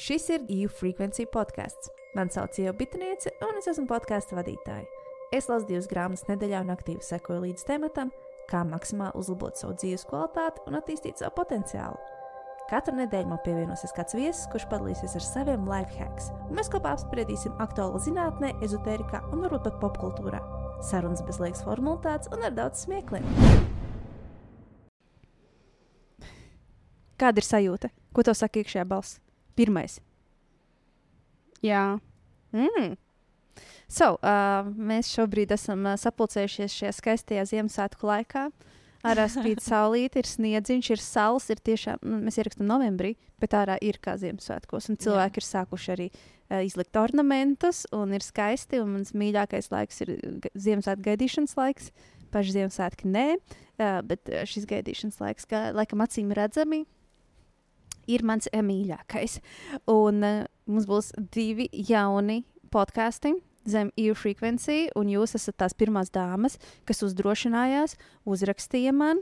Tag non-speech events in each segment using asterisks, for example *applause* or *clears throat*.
Šis ir EU Frequency podkāsts. Mani sauc Ieva Bitniece, un es esmu podkāstu vadītāja. Es lasu divas grāmatas nedēļā un aktīvi sekoju līdz tematam, kā maksimāli uzlabot savu dzīves kvalitāti un attīstīt savu potenciālu. Katru nedēļu man pievienosies kāds viesis, kurš padalīsies ar saviem life hacks, un mēs kopā apspriedīsim aktuālu zinātnē, ezotērijā un varbūt pat popkultūrā. Sarunas bez liekas formalitātes un ar daudz smiekliem. Kāda ir sajūta? Ko tev saka iekšējā balss? Pirmais. Jā, Mm. So, uh, mēs šobrīd esam uh, sapulcējušies šajā skaistajā Ziemassvētku laikā. Ārā spīd *laughs* saulīte, ir sniedziņš, ir saules. Ir tiešām, nu, mēs ierakstām novembrī, bet ārā ir kā Ziemassvētkos. Cilvēki Jā. ir sākuši arī uh, izlikt ornamentus, un ir skaisti. Un mans mīļākais laiks ir ga- Ziemassvētku gaidīšanas laiks. Paši Ziemassvētki nē, uh, bet uh, šis gaidīšanas laiks, kā laikam acīm redzami, ir mans eh, mīļākais. Un uh, mums būs divi jauni podkāsti zem EU Frequency, un jūs esat tās pirmās dāmas, kas uzdrošinājās, uzrakstīja man.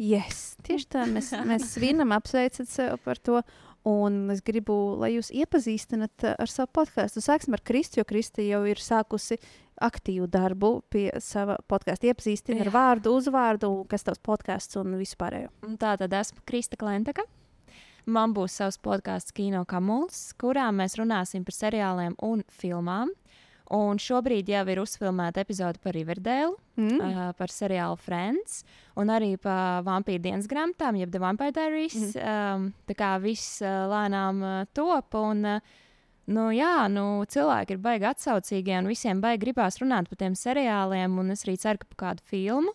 Yes, tieši tā, mēs, *laughs* mēs svinam, apsveicam sevi par to. Un es gribu, lai jūs iepazīstināt uh, ar savu podkāstu. Sāksim ar Kristu, jo Krista jau ir sākusi aktīvu darbu pie sava podkāstu. Iepazīstina ar vārdu, uzvārdu, kas tavs podkāsts un vispārējo. Tā tad esmu Krista Klentaka. Man būs savs podkāsts Kino Kamuls, kurā mēs runāsim par seriāliem un filmām. Un šobrīd jau ir uzfilmēta epizode par Riverdale, Mm. uh, par seriālu Friends, un arī par vampīru dienas grāmatām, jeb The Vampire Diaries. Mm um, tā kā viss uh, lēnām uh, top. Un, uh, Nu, jā, nu, cilvēki ir baigi atsaucīgi, un visiem baigi gribās runāt par tiem seriāliem. Un es arī ceru, ka par kādu filmu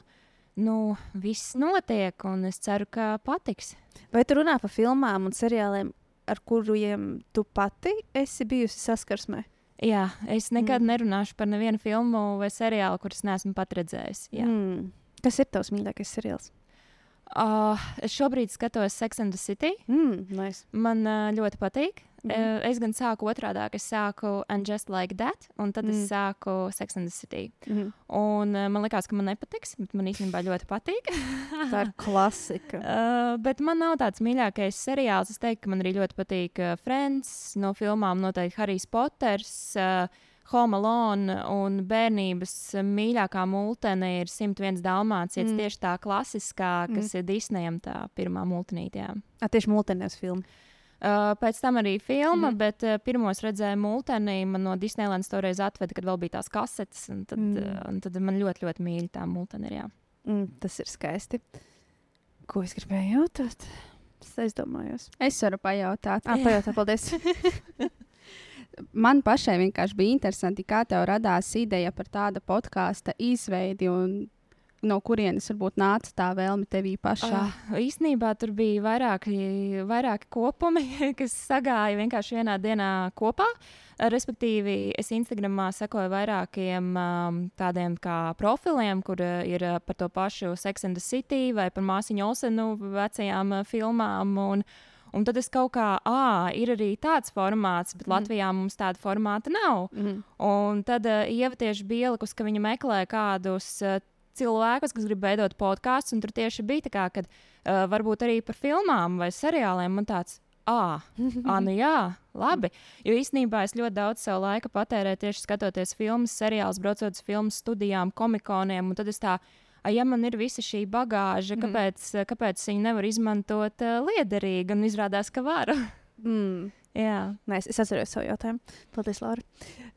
nu, viss notiek, un es ceru, ka patiks. Vai tu runā par filmām un seriāliem, ar kuriem tu pati esi bijusi saskarsmē? Jā, es nekad Mm. nerunāšu par nevienu filmu vai seriālu, kurus neesmu pat. Mm. Mm. Kas ir tavs mīļākais seriāls? Uh, es šobrīd skatos Sex and the City. Mm, nice. Man uh, ļoti patīk. Mm. Uh, es gan sāku otrādi, es sāku And Just Like That, un tad. Mm. es sāku Sex and the City. Mm. Un uh, man liekas, ka man nepatiks, bet man īstenībā ļoti patīk. Tā ir klasika. Uh, *laughs* bet man nav tāds mīļākais seriāls. Es teiktu, ka man arī ļoti patīk uh, Friends no filmām, noteikti Harijs Poters. Uh, Home Alone un bērnības mīļākā multene ir 101 dalmācijas. Mm. Tieši tā klasiskā, kas mm. ir Disneyam, tā pirmā. A, tieši multinēs filmu. Uh, pēc tam arī filma, mm. bet uh, pirmos redzēju multenī. Man no Disneylandes toreiz atveda, kad vēl bija tās kasetes. un Tad, Mm. uh, un tad man ļoti, ļoti mīļa tā multene. ir, jā. Mm, tas ir skaisti. Ko es gribēju jautāt? Es aizdomājos. es varu pajautāt. Ah, pajautā, paldies. *laughs* Man pašai vienkārši bija interesanti, kā tev radās ideja par tāda podkāsta izveidi no kurienes varbūt nāca tā vēlme tevī pašā. Uh, īsnībā tur bija vairāki, vairāki kopumi, *laughs* kas sagāja vienkārši vienā dienā kopā. Uh, Respektīvi, es Instagramā sekoju vairākiem um, tādiem kā profiliem, kur uh, ir uh, par to pašu Sex and the City vai par māsiņu Olsenu vecajām uh, filmām. Un, un tad es kaut kā, ah, ir arī tāds formāts, bet mm. Latvijā mums tāda formāta nav. Mm. Un tad uh, Ieva tieši bija ielikusi, ka viņa meklē kādus uh, cilvēkus, kas grib veidot podkāstus. Un tur tieši bija tā, kad uh, varbūt arī par filmām vai seriāliem man tāds. Ah, nu jā, labi. Jo īsnībā es ļoti daudz savu laiku patērēju tieši skatoties filmas, seriālus, braucot uz filmu studijām, komikoniem. Un tad es tā, "Ai, ja man ir visa šī bagāža, Mhm. kāpēc, kāpēc viņi nevar izmantot uh, liederīgi? Un izrādās, ka var. Mm. *laughs* jā. Nē, es atceros savu jautājumu. Paldies, Laura,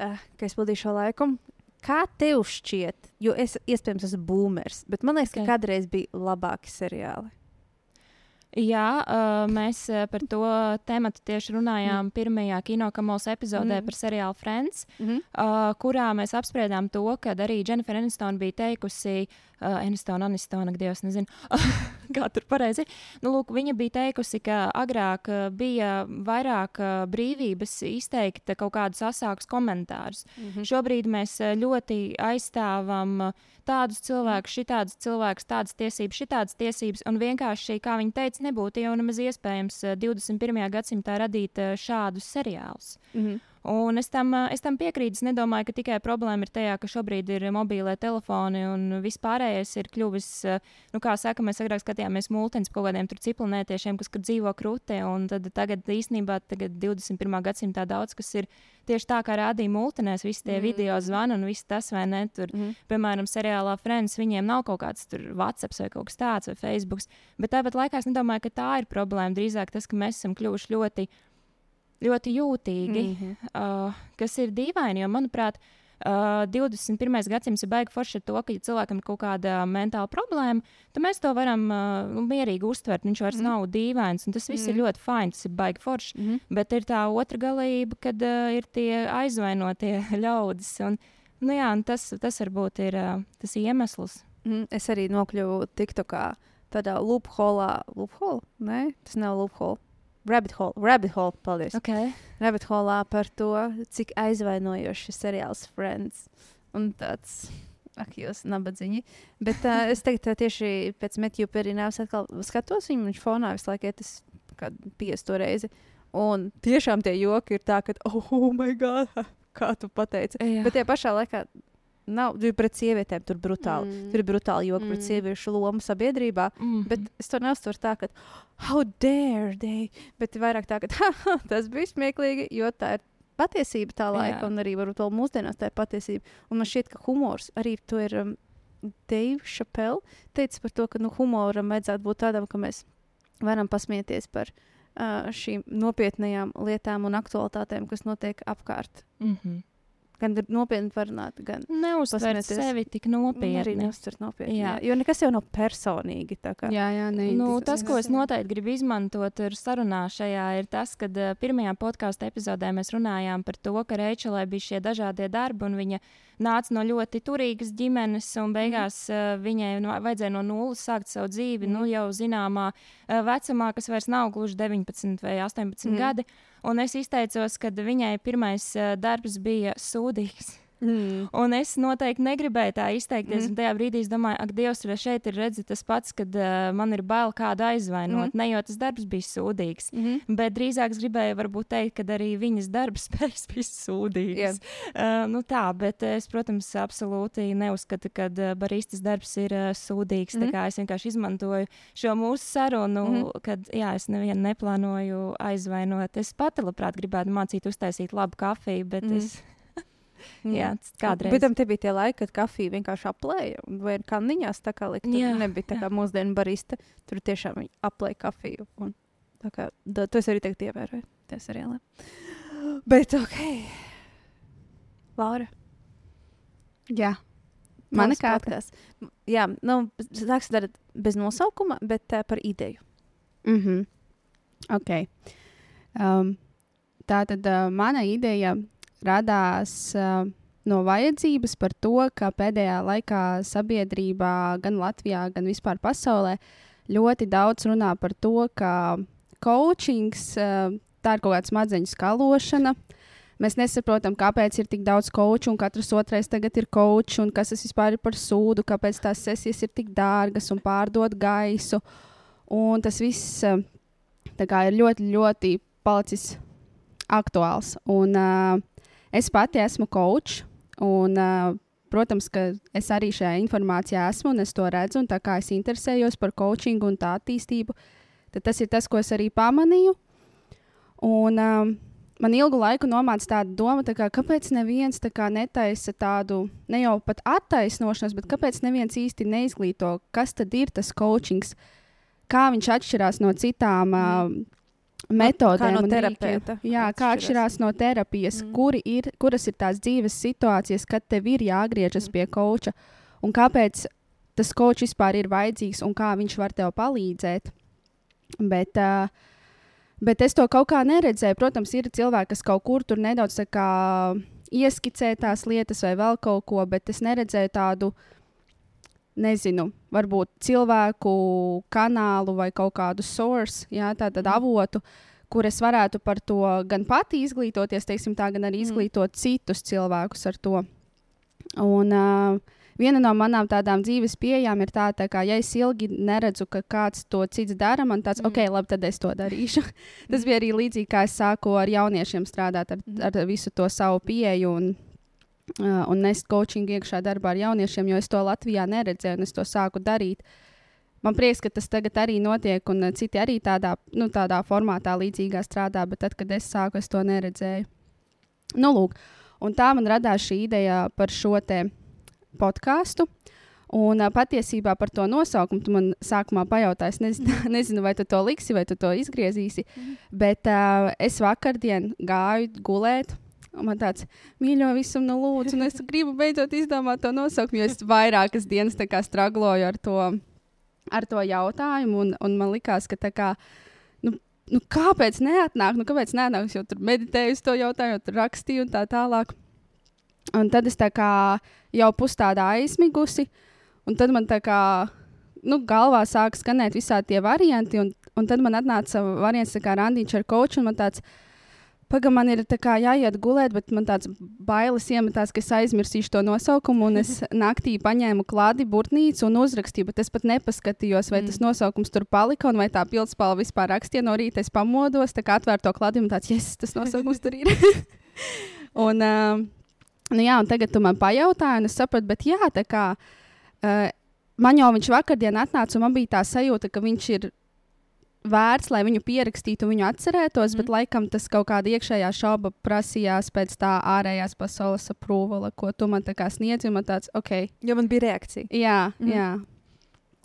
uh, ka es pildīju šo laiku. Kā tev šķiet, jo es iespējams esmu boomers, bet man liekas, ka Ok. kādreiz bija labāki seriāli. Jā, uh, mēs par to tēmu tieši runājām mm. pirmajā kinokamols epizodē Mm. mm. par seriālu Friends, Mm -hmm. uh, kurā mēs apspriedām to, ka arī Jennifer Aniston bija teikusi, uh, Aniston, Aniston, ak, Dievs, nezinu, *laughs* kā tur pareizi. Nu, lūk, viņa bija teikusi, ka agrāk uh, bija vairāk uh, brīvības izteikt uh, kaut kādus asākus komentārus. Mm -hmm. Šobrīd mēs eh, ļoti aizstāvam eh, tādus cilvēkus, šitādus cilvēkus, tādas tiesības, šitādas tiesības, un vienkārši, kā viņi teica, nebūtu jau nemaz iespējams eh, 21. gadsimtā radīt eh, šādus seriālus. Mm -hmm. Un es tam, es tam piekrītu. Es nedomāju, ka tikai problēma ir tajā, ka šobrīd ir mobīlē telefoni un viss pārējais ir kļuvis, nu, kā saka, mēs agrāk skatījāmies multens par kaut kādiem cipelnētiešiem, kas dzīvo krūtē. Tagad īstenībā, tagad 21. gadsimtā daudz kas ir tieši tā, kā rādīja multinēs, visi tie mm. video zvani un viss tas, vai ne? Tur, mm. Piemēram, seriālā Friends, viņiem nav kaut kāds WhatsApp vai kaut kas tāds, vai Facebook. Bet tāpat laikā es nedomāju, ka tā ir problēma. Drīzāk tas, ka mēs esam kļuvuši ļoti ļoti jūtīgi, mm -hmm. uh, kas ir dīvaini. Jo, manuprāt, uh, 21. gadsimts ir baigi forši ar to, ka, ja cilvēkam ir kaut kāda mentāla problēma, tad mēs to varam uh, mierīgi uztvert. Viņš vairs mm nav dīvains, un tas viss mm ir mhm. ļoti fini, tas ir baigi forši. Mm. Bet ir tā otra galība, kad uh, ir tie aizvainotie *laughs* ļaudis. Un, nu, jā, tas, tas varbūt ir uh, tas iemesls. Mm, es arī nokļuvu TikTokā tādā loopholā. Loophole? Nē, tas nav loophole. Rabbit Hole, Rabbit Hole, paldies. Okay. Rabbit Hole par to, cik aizvainojošs ir seriāls Friends. Un tāds, ak, jūs nabadzīgi. Bet uh, es tagad uh, tieši pēc Metju Perināvas atkal skatos viņu, viņš fonā visu laiku iet, es kādu piesto reizi. Un tiešām tie joki ir tā, ka, oh, oh my god, *laughs* kā tu pateici. Jā. Bet tie pašā laikā Nav pret sievietēm tur brutāli. Mm. Tur ir brutāli joki mm. pret sieviešu lomu sabiedrībā. Mm. Bet es to neuztveru tā, ka, how dare they? Bet vairāk tā, ka *laughs* tas bija smieklīgi, jo tā ir patiesība tā laika, Jā. un arī varbūt vēl mūsdienās tā ir patiesība. Un man šķiet, ka humors arī to ir. Um, Dave Chappelle teica par to, ka nu, humoram vajadzētu būt tādam, ka mēs varam pasmieties par uh, šīm nopietnējām lietām un aktualitātēm, kas notiek apkārt. Mm -hmm gan nopietni var runāt, gan neuztvert sevi tik nopietni. Arī neuztvert nopietni. Jā. Jā. Jo nekas jau nav personīgi. Jā, jā, nē. Nu, tas, ko es noteikti gribu izmantot sarunā šajā, ir tas, ka uh, pirmajā podkāstu epizodē mēs runājām par to, ka Reičelai bija šie dažādie darbi un viņa nāca no ļoti turīgas ģimenes, un beigās uh, viņai no, vajadzēja no nulles sākt savu dzīvi, mm. nu jau zināmā uh, vecumā, kas vairs nav gluži 19 vai 18 mm. gadi. Un es izteicos, ka viņai pirmais uh, darbs bija sūdīgs. Mm. Un es noteikti negribēju tā izteikties. Mm. Tajā brīdī es domāju, ak, Dievs, vai šeit ir redzams tas pats, kad uh, man ir bail kādu aizvainot. Mm. Ne jau tas darbs bija sūdīgs, mm. bet drīzāk es gribēju varbūt teikt, ka arī viņas darba *laughs* spējas bija sūdīgs. Yeah. Uh, nu tā, bet es, protams, absolūti neuzskatu, ka uh, baristas darbs ir uh, sūdīgs. Mm. Es vienkārši izmantoju šo mūsu sarunu, mm. kad jā, es nevienu neplānoju aizvainot. Es pati labprāt gribētu mācīt uztaisīt labu kafiju, bet mm. es Jā, kādreiz. Bet tam bija tie laiki, kad kafija vienkārši aplēja, vai kā niņās tā kā likt. Tur nebija tā kā mūsdienu barista. Tur tiešām aplēja kafiju. Un, tā kā da, to es arī tagad ievēroju. Tas arī labi. Bet ok. Laura. Jā. Mana kārtas. Jā, nu, sāksim darīt bez nosaukuma, bet uh, par ideju. Mhm. Mm ok. Um, tā tad uh, mana ideja radās uh, no vajadzības par to, ka pēdējā laikā sabiedrībā, gan Latvijā, gan vispār pasaulē, ļoti daudz runā par to, ka coachings uh, tā ir kaut kāda smadzeņu skalošana. Mēs nesaprotam, kāpēc ir tik daudz koču, un katrs otrais tagad ir kočs, un kas tas vispār ir par sūdu, kāpēc tās sesijas ir tik dārgas un pārdod gaisu. Un tas viss kā, ir ļoti, ļoti palicis aktuāls. Un, uh, Es pati esmu coach, un, uh, protams, ka es arī šajā informācijā esmu, un es to redzu, un tā kā es interesējos par coachingu un tā attīstību, tad tas ir tas, ko es arī pamanīju. Un, um, man ilgu laiku nomāca tāda doma, tā kā, kāpēc neviens tā kā netaisa tādu, ne jau pat attaisnošanos, bet kāpēc neviens īsti neizglīto, kas tad ir tas coachings, kā viņš atšķirās no citām. Mm. Uh, metodēm, no terapeita. Jā, kā atšķirās no terapijas, mm. kuri ir, kuras ir tās dzīves situācijas, kad tev ir jāgriežas mm. pie koča, un kāpēc tas kočs vispār ir vajadzīgs un kā viņš var tev palīdzēt. Bet, uh, bet es to kaut kā neredzēju. Protams, ir cilvēki, kas kaut kur tur nedaudz kā, ieskicē tās lietas vai vēl kaut ko, bet es neredzēju tādu. Nezinu, varbūt cilvēku kanālu vai kaut kādu source, jā, tādu mm. avotu, kur es varētu par to gan pati izglītoties, teiksim, tā, gan arī mm. izglītot citus cilvēkus ar to. Un, uh, viena no manām tādām dzīves pieejām ir tā, tā ka, ja es ilgi neredzu, ka kāds to cits dara, man tāds, mm. ok, labi, tad es to darīšu. *laughs* Tas bija arī līdzīgi, kā es sāku ar jauniešiem strādāt, ar, Mhm. ar visu to savu pieeju un, un nest coaching iekšā darbā ar jauniešiem, jo es to Latvijā neredzēju un es to sāku darīt. Man prieks, ka tas tagad arī notiek, un citi arī tādā, nu, tādā formātā līdzīgā strādā, bet tad, kad es sāku, es to neredzēju. Nu, lūk, un tā man radās šī ideja par šo podkāstu. Un patiesībā par to nosaukumu tu man sākumā pajautāji, es nezinu, *laughs* nezinu, vai tu to liksi, vai tu to izgriezīsi. Bet uh, es vakardien gāju gulēt. Man tāds mīļo visam, nu, lūdzu, un es gribu beidzot izdomāt to nosaukumu, jo es vairākas dienas stragloju ar to, ar to jautājumu. Un, un man likās, ka tā kā, nu, nu, kāpēc neatnāk, nu, kāpēc neatnāk, es jau tur meditēju to jautājumu, jau tur rakstīju un tā tālāk. Un tad es tā kā jau pustādā aizmigusi, un tad man tā kā, nu, galvā sāk skanēt visādi tie varianti, un, un tad man atnāca variants, kā randiņš ar koču, un man tāds, Pagaidām, man ir jāiet gulēt, bet man tāds bailes iemetās, ka es aizmirsīšu to nosaukumu. Un es *laughs* naktī paņēmu klādi, burtnīcu un uzrakstīju, bet es pat nepaskatījos, vai mm. tas nosaukums tur palika un vai tā pildspalva vispār rakstīja. No rīta es pamodos, tā kā atvēru to klādi un tāds, yes, tas nosaukums tur ir. *laughs* un, uh, nu jā, un tagad tu man pajautāji, un es sapratu, bet jā, tā kā uh, man jau viņš vakardien atnāca, un man bija tā sajūta, ka viņš ir vērts, lai viņu pierakstītu, viņu atcerētos, mm. bet laikam tas kaut kāda iekšējā šauba prasījās pēc tā ārējās pasaules aprūvala, ko tu man tā kā sniedzi. Man tāds, ok, Jo man bija reakcija. jā, Mhm. mm. jā.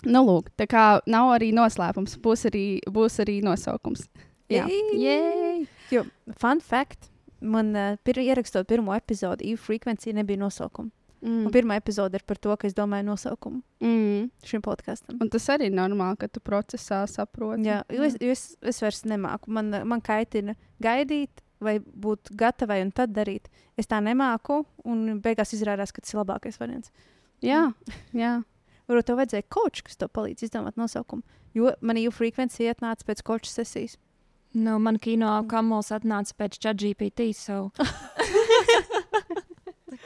Nu, lūk, tā kā nav arī noslēpums, būs arī, būs arī nosaukums. Jā! Jej! Jo, fun fact, man uh, pir ierakstot pirmo epizodi, EU frekvencija nebija nosaukuma. Mm. Un pirmā epizode ir par to, ka es domāju nosaukumu Mm. šim podkāstam. Un tas arī ir normāli, ka tu procesā saproti. Jā, jo es, jo es, es vairs nemāku. Man, man kaitina gaidīt, vai būt gatavai un tad darīt. Es tā nemāku, un beigās izrādās, ka tas ir labākais variants. jā, jā. Varbūt tev vajadzēja koču, kas tev palīdz izdomāt nosaukumu. Jo man EU frekvencija ietnāca pēc koču sesijas. Nu, man kino kamols atnāca pēc ChatGPT. So. *laughs*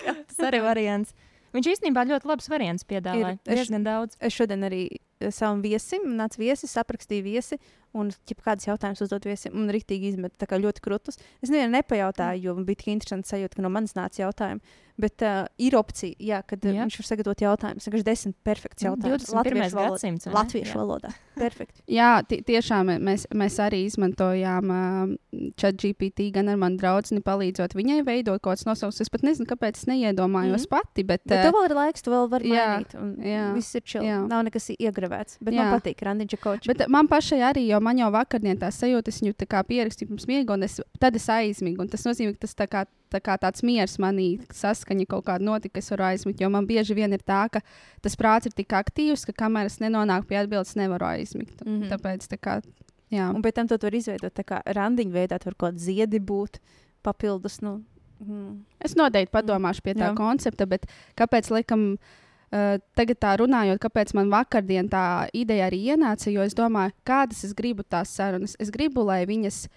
Tas *laughs* arī variants. Viņš īstenībā ļoti labs variants piedāvāja. Ir. Diezgan daudz. Es šodien arī eh, savam viesim, nāca viesis, aprakstīja viesi, un ja kādas jautājumas uzdot viesim, un rīktīgi izmet ļoti krūtus. Es nevienam nepajautāju, jo man bija tik interesanti sajūta, ka no manis nāca jautājumi. Bet uh, ir opcija, jā, kad Jā. viņš var sagatavot jautājumus. Vienkārši desmit perfekts Nu, jautājums. 21. valodā. gadsimts, vai ne? Latviešu Jā. valodā. *laughs* Perfekti. Jā, ti- tiešām mēs, mēs arī izmantojām uh, ChatGPT gan ar manu draugu, palīdzot viņai veidot kaut kādas nosaukums. Es pat nezinu, kāpēc es neiedomājos mm. Mhm. pati. Bet, Bet uh, tev vēl ir laiks, tu vēl vari jā, mainīt. un jā, Viss ir čili. Nav nekas iegravēts. Bet Jā. man patīk randiņš kočs. Bet man pašai arī, jo man jau vakardien tā sajūta, es viņu tā kā pierakstīju pirms miega, un es, tad es aizmigu. un Tas nozīmē, ka tas tā kā, tā kā tāds miers manī saskaņa kaut kāda notika, es varu aizmigt. Jo man bieži vien ir tā, ka tas prāts ir tik aktīvs, ka kamēr es nenonāku pie atbildes, nevaru aizmigt. Mm. -hmm. Tāpēc tā kā. Jā, Un pēc tam to var izveidot tā kā randiņu veidā, tur kaut kāda ziedi būt papildus. Nu, mm. Es noteikti padomāšu pie tā Jā. koncepta, bet kāpēc, laikam, uh, tagad tā runājot, kāpēc man vakardien tā ideja arī ienāca, jo es domāju, kādas es gribu tās sarunas. Es gribu, lai viņas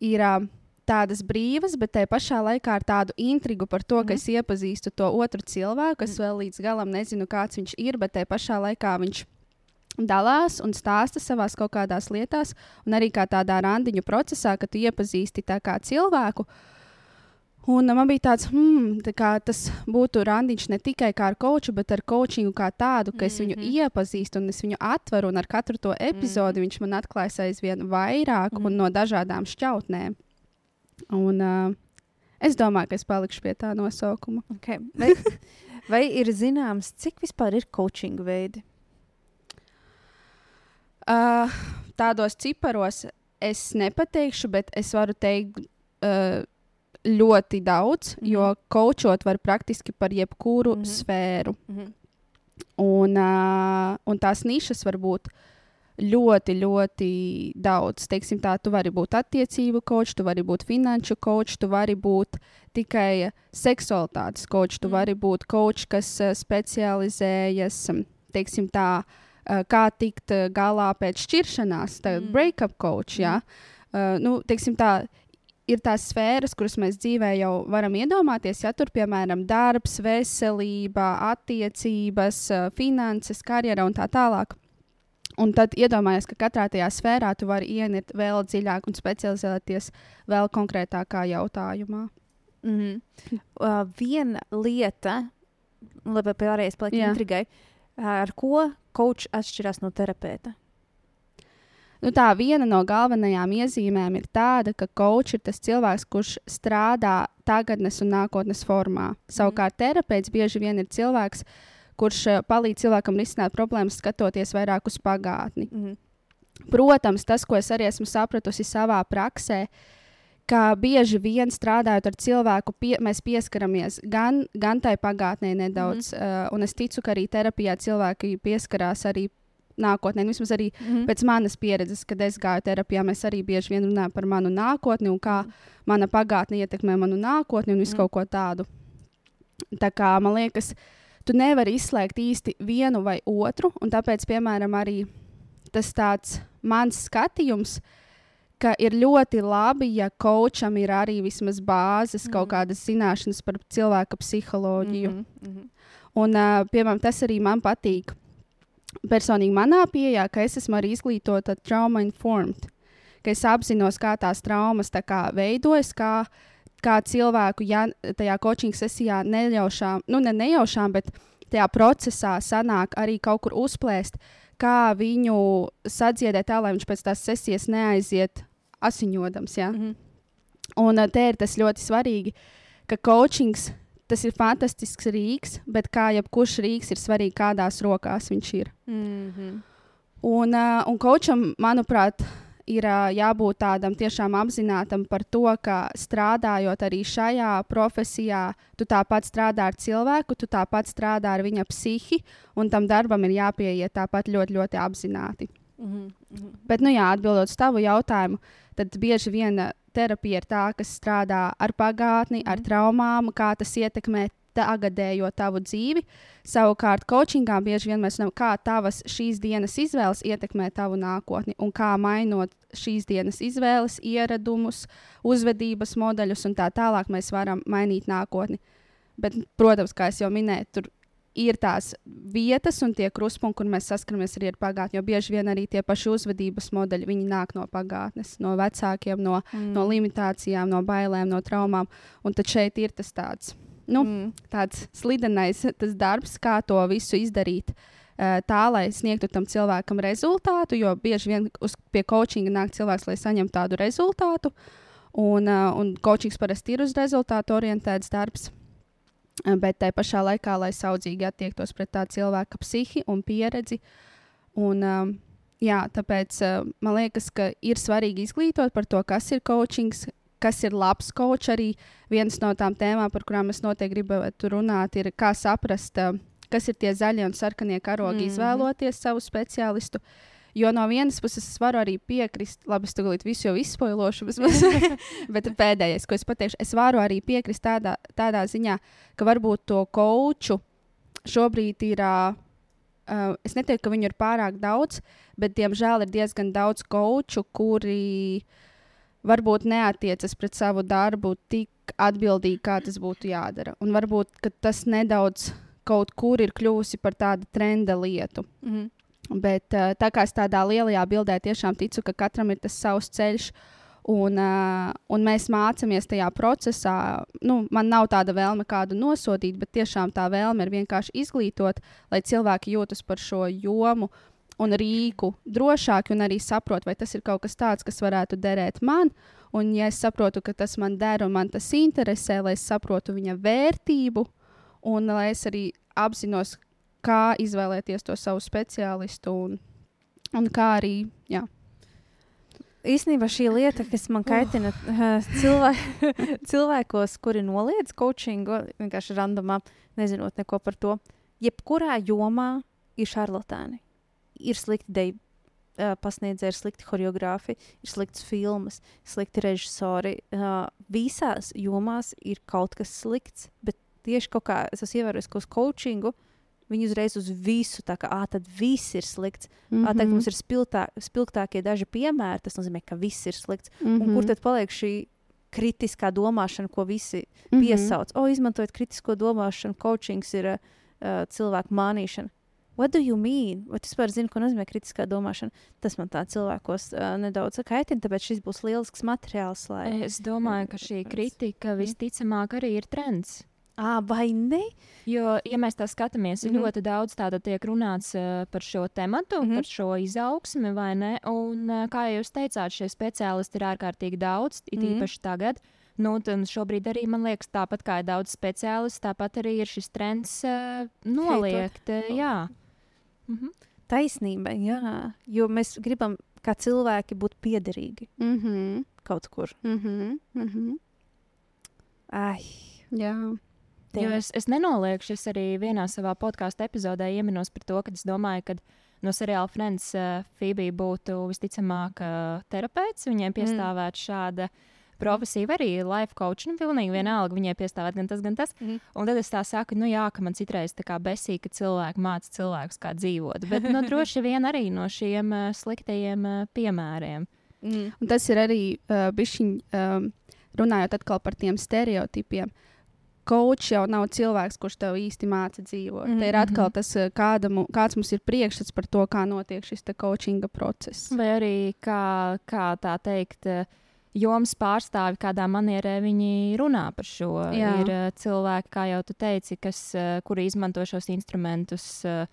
ir uh, tādas brīvas, bet tajā pašā laikā ar tādu intrigu par to, ka Mhm. es iepazīstu to otru cilvēku. Es vēl līdz galam nezinu, kāds viņš ir, bet tajā pašā laikā viņš dalās un stāsta savās kaut kādās lietās, un arī kā tādā randiņu procesā, kad tu iepazīsti cilvēku. Un uh, man bija tāds, hmm, tā kā tas būtu randiņš ne tikai kā ar koču, bet ar coachingu kā tādu, ka es viņu Mhm. iepazīstu un es viņu atveru, un ar katru to epizodi viņš man atklājas aizvien vairāk un Mhm. no dažādām šķautnēm. Un, uh, es domāju, ka es palikšu pie tā nosaukuma. Okay. Vai, *laughs* vai ir zināms, cik vispār ir coaching veidi? Uh, tādos ciparos es nepateikšu, bet es varu teikt uh, ļoti daudz, mm. -hmm. jo kočot var praktiski par jebkuru mm. -hmm. sfēru. Mhm. Un, uh, un tās nišas var būt ļoti, ļoti daudz. Teiksim, tā, tu vari būt attiecību kočs, tu vari būt finanšu kočs, tu vari būt tikai seksualitātes kočs, tu Mm. mm. vari būt kočs, kas uh, specializējas um, teiksim, tā, uh, kā tikt uh, galā pēc šķiršanās, tā Mm. mm. break-up coach. Ja? Uh, nu, teiksim, tā, ir tās sfēras, kuras mēs dzīvē jau varam iedomāties. Ja tur, piemēram, darbs, veselība, attiecības, finanses, karjera un tā tālāk. Un tad iedomājies, ka katrā tajā sfērā tu vari ienirt vēl dziļāk un specializēties vēl konkrētākā jautājumā. Mm -hmm. uh, viena lieta, lai pārējais paliek Jā. intrigai, ar ko kočs atšķirās no terapeita? Nu, tā viena no galvenajām iezīmēm ir tāda, ka kočs ir tas cilvēks, kurš strādā tagadnes un nākotnes formā. Savukārt, terapeits bieži vien ir cilvēks, kurš eh, palīdz cilvēkam risināt problēmas, skatoties vairāk uz pagātni. Mm -hmm. Protams, tas, ko es arī esmu sapratusi savā praksē, ka bieži vien strādājot ar cilvēku, pie, mēs pieskaramies gan, gan tai pagātnē nedaudz, mm -hmm. uh, un es ticu, ka arī terapijā cilvēki pieskarās arī nākotnē. Nu, Vismaz arī Mm -hmm. pēc manas pieredzes, kad es gāju terapijā, mēs arī bieži vien runājam par manu nākotni un kā mana pagātne ietekmē manu nākotni un visu Mhm. kaut ko tādu. Tā kā man liekas, tu nevari izslēgt īsti vienu vai otru, tāpēc, piemēram, arī tas tāds mans skatījums. Ka ir ļoti labi, ja kočam ir arī vismaz bāzes, mm. kaut Mhm. kādas zināšanas par cilvēka psiholoģiju. Mm -hmm. Un, uh, piemēram, tas arī man patīk. Personīgi manā pieejā, ka es esmu arī izglītota trauma informed, ka es apzinos, kā tās traumas tā kā veidojas, kā, kā cilvēku ja, tajā coaching sesijā nejaušām, nu ne nejaušām, bet tajā procesā sanāk arī kaut kur uzplēst, kā viņu sadziedēt tā, lai viņš pēc tās sesijas neaiziet asiņodams. Ja? Mm -hmm. Un uh, te ir tas ļoti svarīgi, ka coachings tas ir fantastisks rīks, bet kā jebkurš rīks, ir svarīgi, kādās rokās viņš ir. Mm -hmm. Un, uh, un coacham, manuprāt, ir jābūt tādam tiešām apzinātam par to, ka strādājot arī šajā profesijā, tu tāpat strādā ar cilvēku, tu tāpat strādā ar viņa psihi, un tam darbam ir jāpieiet tāpat ļoti, ļoti apzināti. Mm -hmm. Bet, nu, jā, atbildot uz tavu jautājumu, tad bieži vien ā, terapija ir tā, kas strādā ar pagātni, ar Mhm. traumām, kā tas ietekmē tagadējo tavu dzīvi. Savukārt, coachingā bieži vien mēs zinām, kā tavas šīs dienas izvēles ietekmē tavu nākotni un kā mainot šīs dienas izvēles, ieradumus, uzvedības modeļus un tā tālāk mēs varam mainīt nākotni. Bet, protams, kā jau minēju, tur ir tās vietas un tie kruspunkti, kur mēs saskaramies arī ar pagātni. Jo bieži vien arī tie paši uzvedības modeļi viņi nāk no pagātnes, no vecākiem, no, mm. no limitācijām, no bailēm, no traumām. Un tad šeit ir tas tāds, nu, mm. tāds slidenais tas darbs, kā to visu izdarīt. eh, Tā, lai sniegtu tam cilvēkam rezultātu, jo bieži vien uz, pie coachinga nāk cilvēks, lai saņemtu tādu rezultātu. Un, uh, un coachings parasti ir uz rezultātu orientēts darbs. Bet tajā pašā laikā, lai saudzīgi attiektos pret tā cilvēka psihi un pieredzi. Un, jā, tāpēc man liekas, ka ir svarīgi izglītot par to, kas ir coachings, kas ir labs coach. Arī viens no tām tēmām, par kurām es noteikti gribētu runāt, ir kā saprast, uh, kas ir tie zaļie un sarkanie karogi, mm. -hmm. izvēloties savu speciālistu. Jo no vienas puses es varu arī piekrist, labi, es tagad visu jau izspoilošu, *laughs* bet pēdējais, ko es pateikšu, es varu arī piekrist tādā, tādā ziņā, ka varbūt to koču šobrīd ir. Uh, uh, es neteiktu, ka viņu ir pārāk daudz, bet diemžēl ir diezgan daudz koču, kuri varbūt neatiecas pret savu darbu tik atbildīgi, kā tas būtu jādara. Un varbūt tas nedaudz kaut kur ir kļuvusi par tādu trenda lietu. Mm -hmm. Bet uh, tā kā es tādā lielajā bildē tiešām ticu, ka katram ir tas savs ceļš, un, uh, un mēs mācāmies tajā procesā. Nu, man nav tāda vēlme kādu nosodīt, bet tiešām tā vēlme ir vienkārši izglītot, lai cilvēki jūtas par šo jomu un rīku drošāki un arī saprot, vai tas ir kaut kas tāds, kas varētu derēt man. Un, ja es saprotu, ka tas man der un man tas interesē, lai es saprotu viņa vērtību, un lai es arī apzinos, kā izvēlēties to savu speciālistu un, un kā arī. Jā. Īsnībā šī lieta, kas man kaitina uh, cilvē *laughs* cilvēkos, kuri noliedz coachingu, vienkārši randomā, nezinot neko par to, jebkurā jomā ir šarlatāni. Ir slikti deju uh, pasniedzēji, ir slikti choreogrāfi, ir slikts filmas, slikti režisori. Uh, visās jomās ir kaut kas slikts, bet tieši kaut kā es esmu ievērojis, ka uz coachingu viņi uzreiz uz visu tā kā, ah, tad viss ir slikts. Mm Mhm. -hmm. Tagad mums ir spiltā, spilgtākie daži piemēri. Tas nozīmē, ka viss ir slikts. Mm Mhm. -hmm. Un kur tad paliek šī kritiskā domāšana, ko visi Mhm. piesauc. O, izmantojot kritisko domāšanu, coachings ir uh, cilvēku mānīšana. What do you mean? Vai tu vispār zini, ko nozīmē kritiskā domāšana? Tas man tā cilvēkos uh, nedaudz kaitina, tāpēc šis būs lielisks materiāls. Lai... Es domāju, ka šī kritika visticamāk arī ir trends. À, vai ne? Jo, ja mēs tā skatāmies, mm Mhm. -hmm. ļoti daudz tāda tiek runāts uh, par šo tematu, mm Mhm. -hmm. par šo izaugsmi, vai ne? Un, uh, kā jūs teicāt, šie speciālisti ir ārkārtīgi daudz, it Mhm. īpaši tagad. Nu, šobrīd arī man liekas, tāpat kā ir daudz speciālistu, tāpat arī ir šis trends uh, noliegt. Uh, jā. Mhm. Taisnība, jā. Jo mēs gribam, kā cilvēki, būt piederīgi Mhm. kaut kur. Mhm. Mhm. Ai, Jā. Jo es, es nenoliekšu, es arī vienā savā podkāstu epizodē ieminos par to, ka es domāju, ka no seriāla Friends uh, Phoebe būtu visticamāk uh, terapeits. Viņai piestāvētu mm. šāda profesija, vai arī life coach. Nu, pilnīgi vienalga, viņai piestāvētu gan tas, gan tas. Mhm. Un tad es tā saku, nu jā, ka man citreiz tā kā besīk, ka cilvēki māca cilvēkus, kā dzīvot. Bet nu, *laughs* droši vien arī no šiem uh, sliktajiem uh, piemēriem. mm. Un tas ir arī uh, bišķiņ, um, runājot atkal par tiem stereotipiem. Coach jau nav cilvēks, kurš tev īsti māca dzīvot. Mm -hmm. Te ir atkal mhm. tas, uh, kāda, mu- kāds mums ir priekšstats par to, kā notiek šis te coachinga process. Vai arī, kā, kā tā teikt, eh, jomas pārstāvi, kādā manierē viņi runā par šo. Jā. Ir eh, cilvēki, kā jau tu teici, kas, eh, kuri izmanto šos instrumentus eh,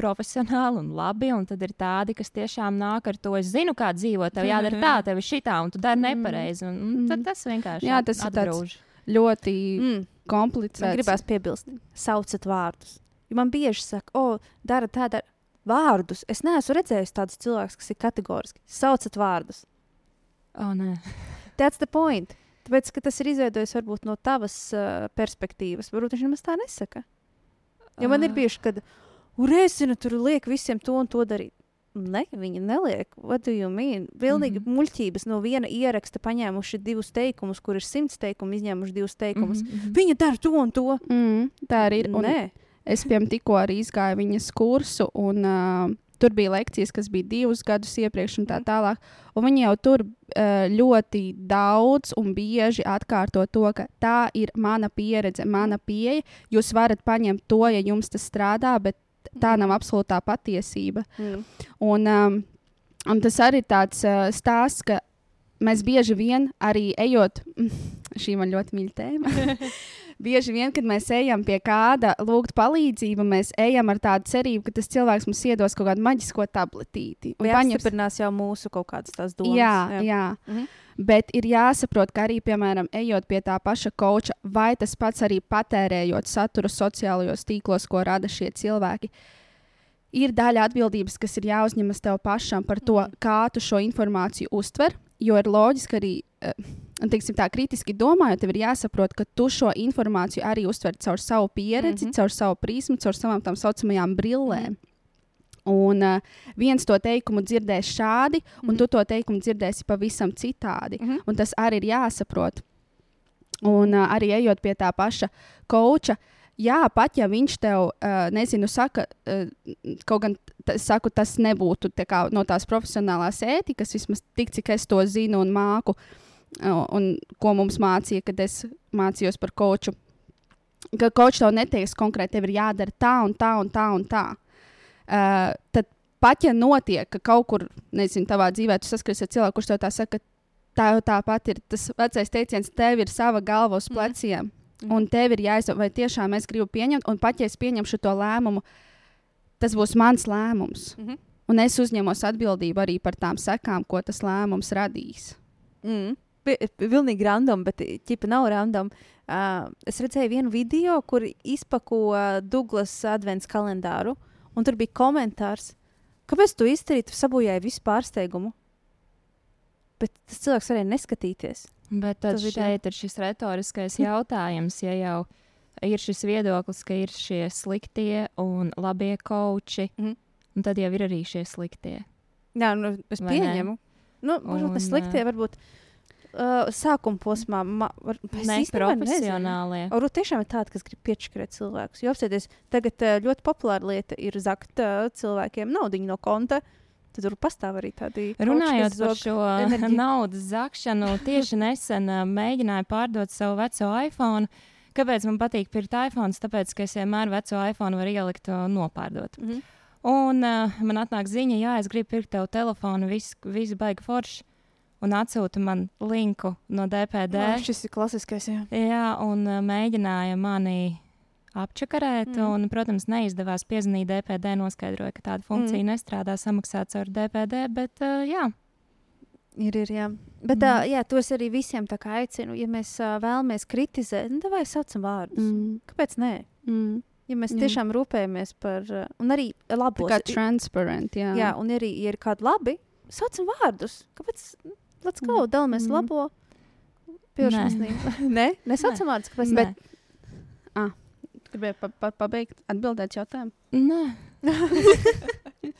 profesionāli un labi, un tad ir tādi, kas tiešām nāk ar to, es zinu, kā dzīvot, tev jādara tā, *laughs* tev ir šitā, un tu dari nepareizi. Un, un tad Mhm. tas vienkārši Jā, tas ir tāds atgrūž. Ļoti mm. Mm. Man komplicēts. gribās piebilst, sauciet vārdus. Jo man bieži saka, o, dara tādu vārdus. Es neesmu redzējis tādus cilvēkus, kas ir kategoriski. Sauciet vārdus. Oh, nē. *laughs* That's the point. Tāpēc, ka tas ir izveidojis varbūt no tavas uh, perspektīvas. Varbūt viņš nemaz tā nesaka. Jo man ir Ah. bijuši, kad urēsina tur liek visiem to un to darīt. Ne, viņi neliek. What do you mean? Pilnīgi mm. -hmm. muļķības no viena ieraksta paņēmuši divus teikumus, kur ir simts teikumu, izņēmuši divus teikumus. Mm. -hmm. Viņa dara to un to. Mm, tā arī ir. Un Nē, Es piemēram tikko arī izgāju viņas kursu, un uh, tur bija lekcijas, kas bija divus gadus iepriekš, un tā tālāk. Un viņi jau tur uh, ļoti daudz un bieži atkārto to, ka tā ir mana pieredze, mana pieeja. Jūs varat paņemt to, ja jums tas strādā, bet tā nav absolūtā patiesība. mm. Un, um, un tas arī ir tāds uh, stāsts, ka mēs bieži vien arī ejot, *laughs* šī man ļoti mīļa tēma. *laughs* bieži vien, kad mēs ejam pie kāda lūgt palīdzību, mēs ejam ar tādu cerību, ka tas cilvēks mums iedos kaut kādu maģisko tabletīti. vai apstiprinās jau mūsu kaut kādas tās domas. Jā, jā. jā. Mhm. Bet ir jāsaprot, ka arī, piemēram, ejot pie tā paša koča, vai tas pats arī patērējot saturu sociālajos tīklos, ko rada šie cilvēki, ir daļa atbildības, kas ir jāuzņemas tev pašam par to, Mhm. kā tu šo informāciju uztver. Jo ir loģiski arī, un, teiksim, tā kritiski domājot, tev ir jāsaprot, ka tu šo informāciju arī uztver caur savu pieredzi, Mhm. caur savu prismu, caur savām tā saucamajām brillēm. Un uh, viens to teikumu dzirdēs šādi, un Mhm. tu to teikumu dzirdēsi pavisam citādi. Mhm. Un tas arī ir jāsaprot. Un uh, arī ejot pie tā paša koča, jā, pat ja viņš tev, uh, nezinu, saka, uh, kaut gan saku, tas nebūtu tā kā, no tās profesionālās ētikas, vismaz tik, cik es to zinu un māku, uh, un ko mums mācīja, kad es mācījos par koču. Ka kočs tev neteiks konkrēti, tev ir jādara tā un tā un tā un tā. Uh, tad pat ja notiek, ka kaut kur, nezinu, tavā dzīvē tu saskaries ar cilvēku, kurš tev tā saka, tā jau tāpat ir. Tas vecais teiciens, tev ir sava galva uz Mhm. pleciem, Mhm. un tev ir jāizsaka, vai tiešām es gribu pieņemt, un pat ja es pieņemšu to lēmumu, tas būs mans lēmums. Mhm. Un es uzņemos atbildību arī par tām sekām, ko tas lēmums radīs. Mm. Pi- Pilnīgi random, bet ķipa nav random. Uh, es redzēju vienu video, kur izpako uh, Douglas advents kalendāru, un tur bija komentārs, kāpēc tu izdarīji, tu sabojāji visu pārsteigumu. Bet tas cilvēks varēja neskatīties. Bet tad šeit ir šis retoriskais jautājums, ja jau ir šis viedoklis, ka ir šie sliktie un labie koči, Mhm. un tad jau ir arī šie sliktie. Jā, nu, es Vai ne? pieņemu. Nu, varbūt tas Un, sliktie, varbūt uh, sākuma posmā. Ma, var, es Ne īstenībā nezinu. profesionālie. Varbūt tiešām ir tādi, kas grib piečakarēt cilvēkus. Jo apsēties, tagad uh, ļoti populāra lieta ir zakt uh, cilvēkiem naudu no konta. Tad tur pastāv arī tādi Runājot par šo enerģiju. naudas zakšanu, tieši nesen uh, mēģināju pārdot savu veco iPhone. Kāpēc man patīk pirkt iPhone? Tāpēc, ka es vienmēr veco iPhone varu ielikt un nopārdot. Mhm. Un uh, man atnāk ziņa, jā, es gribu pirkt tev telefonu, viss vis baigi forši. Un atsūta man linku no DPD. Jā, šis ir klasiskais. Jā. Jā, un uh, mēģināja mani apčakarēt. Mm. Mm. Un, protams, neizdevās piezvanīt DPD, noskaidroja, ka tāda funkcija Mm. mm. nestrādā samaksāts ar DPD. Bet, uh, jā, Ir, ir, jā. Bet mm. uh, jā, tos arī visiem tā kā aicinu. Ja mēs uh, vēlamies kritizēt, nu, vai saucam vārdus. Mm. Mm. Kāpēc nē? Mm. Ja mēs Jā. tiešām rūpējamies par, uh, un arī Tā labos, kā transparent, jā. jā, un arī, ja ir kādi labi, saucam vārdus. Kāpēc? Let's go, Mm. dalāmies Mm. labo. Pieaugušas nē, nesaucam *laughs* vārdus. Kāpēc? bet, Bet, Gribēju pa, pa, pabeigt atbildēt jautājumu. nē, *laughs*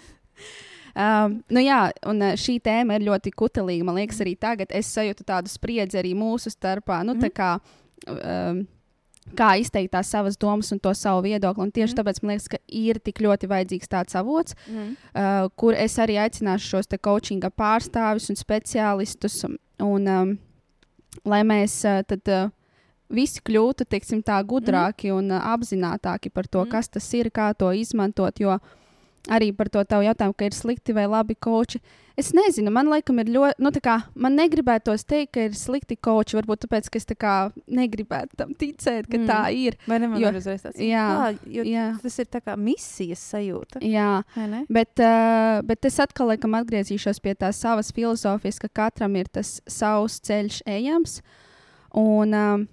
Um, nu jā, un uh, šī tēma ir ļoti kutelīga. Man liekas, arī tagad es sajūtu tādu spriedzi arī mūsu starpā. Nu, mm. kā, um, kā izteikt tās savas domas un to savu viedokli. Un tieši mm. tāpēc man liekas, ka ir tik ļoti vajadzīgs tāds avots, mm. uh, kur es arī aicināšu šos te coachinga pārstāvis un speciālistus. Un, um, lai mēs uh, tad. Uh, Visi kļūtu teiksim, tā gudrāki mm. un uh, apzinātāki par to, mm. kas tas ir, kā to izmantot. Jo arī par to tavu jautājumu, ka ir slikti vai labi koči. Es nezinu, man laikam ir ļoti, nu, tā kā man negribētos teikt, ka ir slikti koči. Varbūt tāpēc, ka es tā kā negribētu tam ticēt, ka Mm. tā ir. Vai ne? Jo- uzreiz tāds jā, jo jā. tas ir tā kā misijas sajūta. Jā, bet, uh, bet es atkal laikam atgriezīšos pie tās savas filozofijas, ka katram ir tas savs ceļš ejams. Un, um,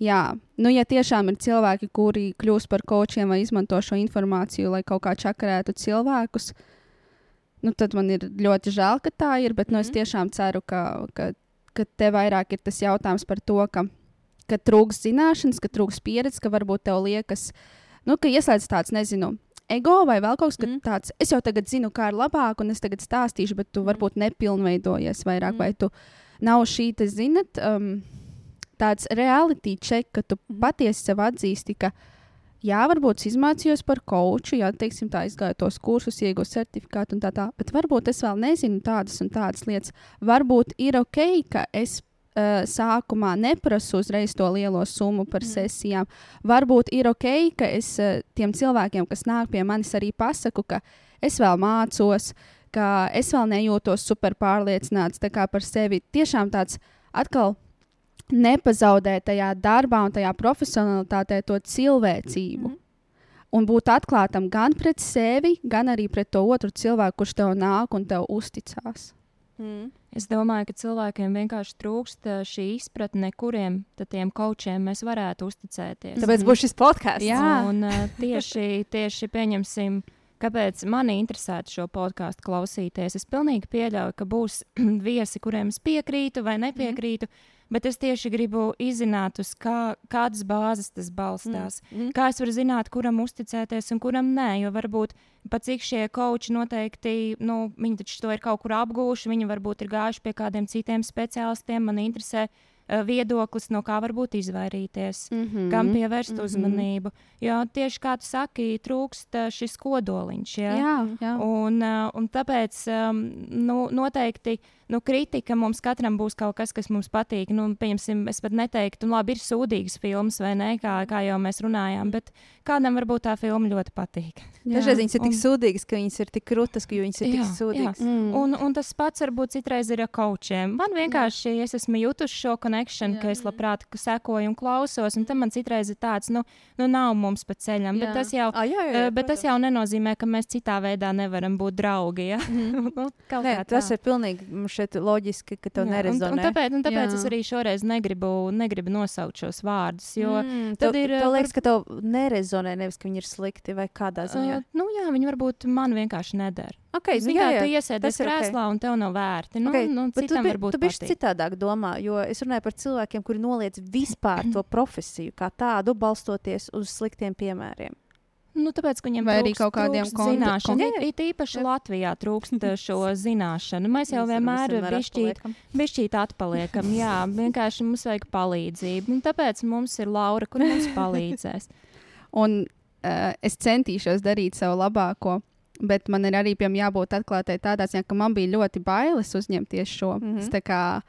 jā, nu, ja tiešām ir cilvēki, kuri kļūst par kočiem vai izmanto šo informāciju, lai kaut kā čakarētu cilvēkus, nu, tad man ir ļoti žēl, ka tā ir. Bet nu, es Mhm. tiešām ceru, ka, ka, ka te vairāk ir tas jautājums par to, ka, ka trūks zināšanas, ka trūks pieredzes, ka varbūt tev liekas, nu, ka ieslēdz tāds, nezinu. Ego vai vēl kaut kas Mhm. mm. tāds. Es jau tagad zinu, kā ir labāk, un es tagad stāstīšu, bet tu Mhm. varbūt nepilnveidojies vairāk, Mhm. vai tu nav šī, te, zinat, um, tāds reality check, ka tu Mhm. patiesi sev atzīsti, ka jā, varbūt es izmācījos par koču, jā, teiksim, tā izgāju tos kursus, iegūstu certifikātu un tā tā, bet varbūt es vēl nezinu tādas un tādas lietas. Varbūt ir ok, ka es uh, sākumā neprasu uzreiz to lielo summu par mm. sesijām. Varbūt ir ok, ka es uh, tiem cilvēkiem, kas nāk pie manis, arī pasaku, ka es vēl mācos, ka es vēl nejūtos super pārliecināts par sevi. Tiešām tāds atkal nepazaudēt tajā darbā un tajā profesionalitātē to cilvēcību. Mhm. Mm. Un būt atklātam gan pret sevi, gan arī pret to otru cilvēku, kurš tev nāk un tev uzticās. Mm. Es domāju, ka cilvēkiem vienkārši trūkst uh, šī izpratne, kuriem tiem kočiem mēs varētu uzticēties. Tāpēc Mhm. būs šis podkāsts. Jā. Un uh, tieši, tieši pieņemsim, kāpēc mani interesētu šo podkāstu klausīties. Es pilnīgi pieļauju, ka būs *clears throat* viesi, kuriem es piekrītu vai nepiekrītu, mm. Bet es tieši gribu izzināt, uz kā, kādas bāzes tas balstās. Mm. Kā es varu zināt, kuram uzticēties un kuram nē, jo varbūt pat cik šie koči noteikti, nu, viņi taču to ir kaut kur apgūši, viņi varbūt ir gājuši pie kādiem citiem speciālistiem. Man interesē uh, viedoklis, no kā varbūt izvairīties. Mm -hmm. Kam pievērst mm. -hmm. uzmanību. Jo tieši kā tu saki, trūkst uh, šis kodoliņš. Ja? Jā, jā. Un, uh, un tāpēc um, nu, noteikti nu, kritika mums katram būs kaut kas, kas mums patīk. Nu, pieņemsim, es pat neteiktu, nu, labi, ir sūdīgas filmas vai ne, kā, kā jau mēs runājām, bet kādam varbūt tā filma ļoti patīk. Dažreiz viņas ir tik un- sūdīgas, ka viņas ir tik krūtas, ka viņas ir tik Jā, sūdīgas. Mm. Un, un tas pats varbūt citreiz ir ar kočiem. Man vienkārši es esmu jutusi šo connection, Jā. ka es labprāt sekoju un klausos, un tam man citreiz ir tāds, nu, nu nav mums pa ceļam. Bet Jā. tas jau, Ah, jā, jā, jā, jā, bet tas jau nenozīmē, ka mēs citā veidā nevaram būt draugi. Ja? Mhm. *laughs* nu, kaut Nē, tas tā. ir pilnīgi mm, šeit loģiski, ka tev Jā, un, un nerezonē. tāpēc, un tāpēc Jā. es arī šoreiz negribu, negribu nosaukt šos vārdus. Jo, mm, tad tev, ir, tev var- liekas, ka tev nerezonē, nevis ka viņi ir slikti vai kādā ziņā. uh, nu, jā, viņi varbūt man vienkārši nedara. okay, Zini, jā, jā. tu iesēdies krēslā un tev nav vērti. Nu, Okay, nu, tu, bi- tu bišķi citādāk domā, jo es runāju par cilvēkiem, kuri noliedz vispār to *clears throat* profesiju kā tādu, balstoties uz sliktiem piemēriem. Nu, tāpēc, ka viņiem Vai arī trūkst- kaut kādiem kon- It, it īpaši Jā. Latvijā trūkst eh, šo *laughs* zināšanu. Mēs jau vienmēr bišķīt, atpaliekam. Jā, *laughs* vienkārši mums vajag palīdzību. Un tāpēc mums ir Laura, kur mums *laughs* palīdzēs. Un uh, es centīšos darīt savu labāko. Bet man ir arī piemēram, jābūt atklātai tādā ziņā, ka man bija ļoti bailes uzņemties šo. Mm Mhm. -hmm. Es tā kā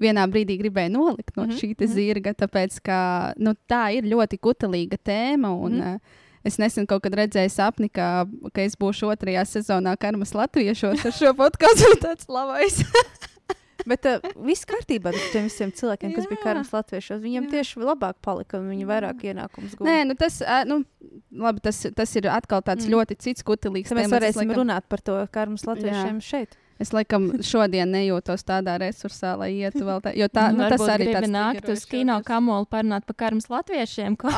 vienā brīdī gribēju nolikt no mm Mhm, -hmm. šī zirga, tāpēc ka nu, tā ir ļoti kutelīga tēma. Un, mm Mhm. -hmm. Es nesen kaut kad redzēju sapni, ka, ka es būšu otrajā sezonā Karmas Latviešos ar šo *laughs* podkāstu. tāds labais. *laughs* Bet uh, viss kārtībā ar tiem visiem cilvēkiem, kas bija Jā. karams latviešos. Viņiem Jā. tieši labāk palika un viņi vairāk ienākumus guva. Nē, nu tas, ā, nu, labi, tas, tas ir atkal tāds Mm. ļoti cits kutelīgs. Mēs varēsim laikam- runāt par to karams latviešiem šeit. Es laikam šodien nejūtos tādā resursā, lai ietu vēl tā, jo tā, *laughs* nu, tas Varbūt arī tāds nākt uz kino kamolu parunāt par karmas latviešiem. Ko?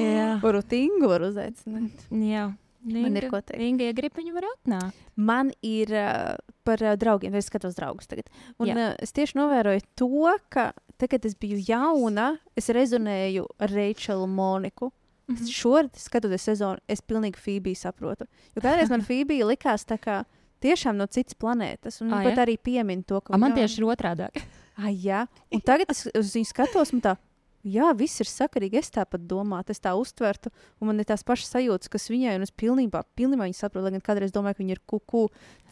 Jā, *laughs* Varbūt Ingu var uzaicināt. jā. Man ir ko teikt. Inga, ja grib, viņa var atnākt. Man ir uh, par uh, draugiem, es skatos draugus tagad. Un Jā. uh, es tieši novēroju to, ka tad, kad es biju jauna, es rezonēju ar Reičelu Moniku. Mhm. Šoreiz, skatoties sezonu, es pilnīgi Fībiju saprotu. Jo kādreiz man *laughs* Fībija likās tā kā tiešām no citas planētas. Un viņa pat ja? arī piemin to, ka A, man tieši ir otrādi. Ai, jā. Un tagad es uz viņu skatos, un tā, jā, viss ir sakarīgi. Es tāpat domāju, es tā uztvertu, un man ir tās pašas sajūtas, kas viņai, un es pilnībā, pilnībā viņu saprotu. Lai gan kādreiz domāju, ka viņa ir kuku.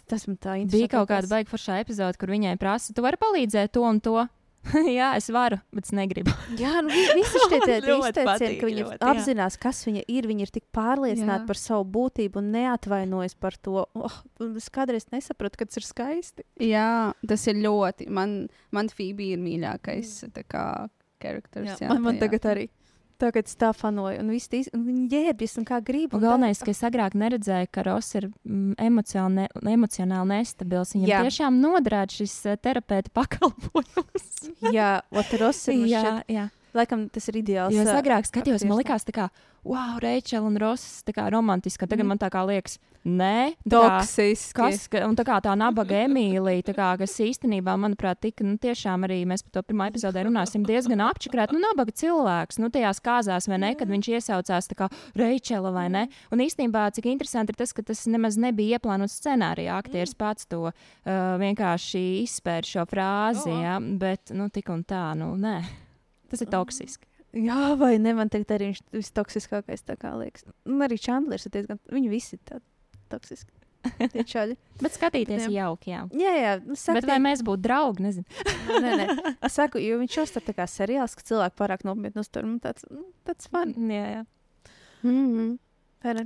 Tas man tā interesanti. Bija kaut kāda baiga forša epizode, kur viņai prasa, tu vari palīdzēt to un to. *laughs* jā, es varu, bet es negribu. *laughs* Jā, nu, vi- visi šie *laughs* izteicieni, ka viņi ļoti, jā. apzinās, kas viņa ir. Viņi ir tik pārliecināti Jā. par savu būtību un neatvainojas par to. Oh, es kādreiz nesapratu, ka tas ir skaisti. Jā, tas ir ļoti. Man, man Fībija ir mīļākais tā kā charakters. Jā, man, man tagad arī. Tagad es tā fanoju, un viss un viņi ģērbjas un kā grib. Un un tā- galvenais, ka es agrāk neredzēju, ka Ross ir mm, emocionāli, ne, emocionāli nestabils. Viņam Jā. tiešām noderētu šis uh, terapeita pakalpojums. Jā, Oteros ir. *laughs* jā, šķiet- jā. Laikam tas ir ideāls. Jo es agrāk skatījos, man likās, tā kā, wow, Reičela un Ross, tā kā romantiski. Tagad Mhm. man tā kā liekas, nē, Toksiski. kas, ka, un tā kā tā nabaga Emīlija, tā kā, kas īstenībā, manuprāt, tika, nu, tiešām arī mēs par to pirmā epizodē runāsim, diezgan apčakrēt, nu, nabaga cilvēks, nu, tajās kāzās, vai ne, kad viņš iesaucās tā kā Reičela vai ne. Un īstenībā, cik interesanti ir tas, ka tas nemaz nebija ieplānots scenārijā, aktieris pats to uh, vienkārši izspēr šo frāzi, Oh. ja, bet, nu, tik un tā, nu, nē. Tas ir toksiski. Jā, vai ne? Man tagad arī viņš ir vistoksiskākais. Un arī Čandlers ir diezgan. Viņi visi ir tādi toksiski. *laughs* Bet skatīties Jā. jauki, jā. Jā, jā. Nu, saku, Bet vai mēs būtu draugi? Nezinu. nē, nē. *laughs* Es saku, jo viņš jau tā kā seriāls, ka cilvēki pārāk nopietni uztver. Man tāds, nu, tāds fun. Jā, jā. Mm ne?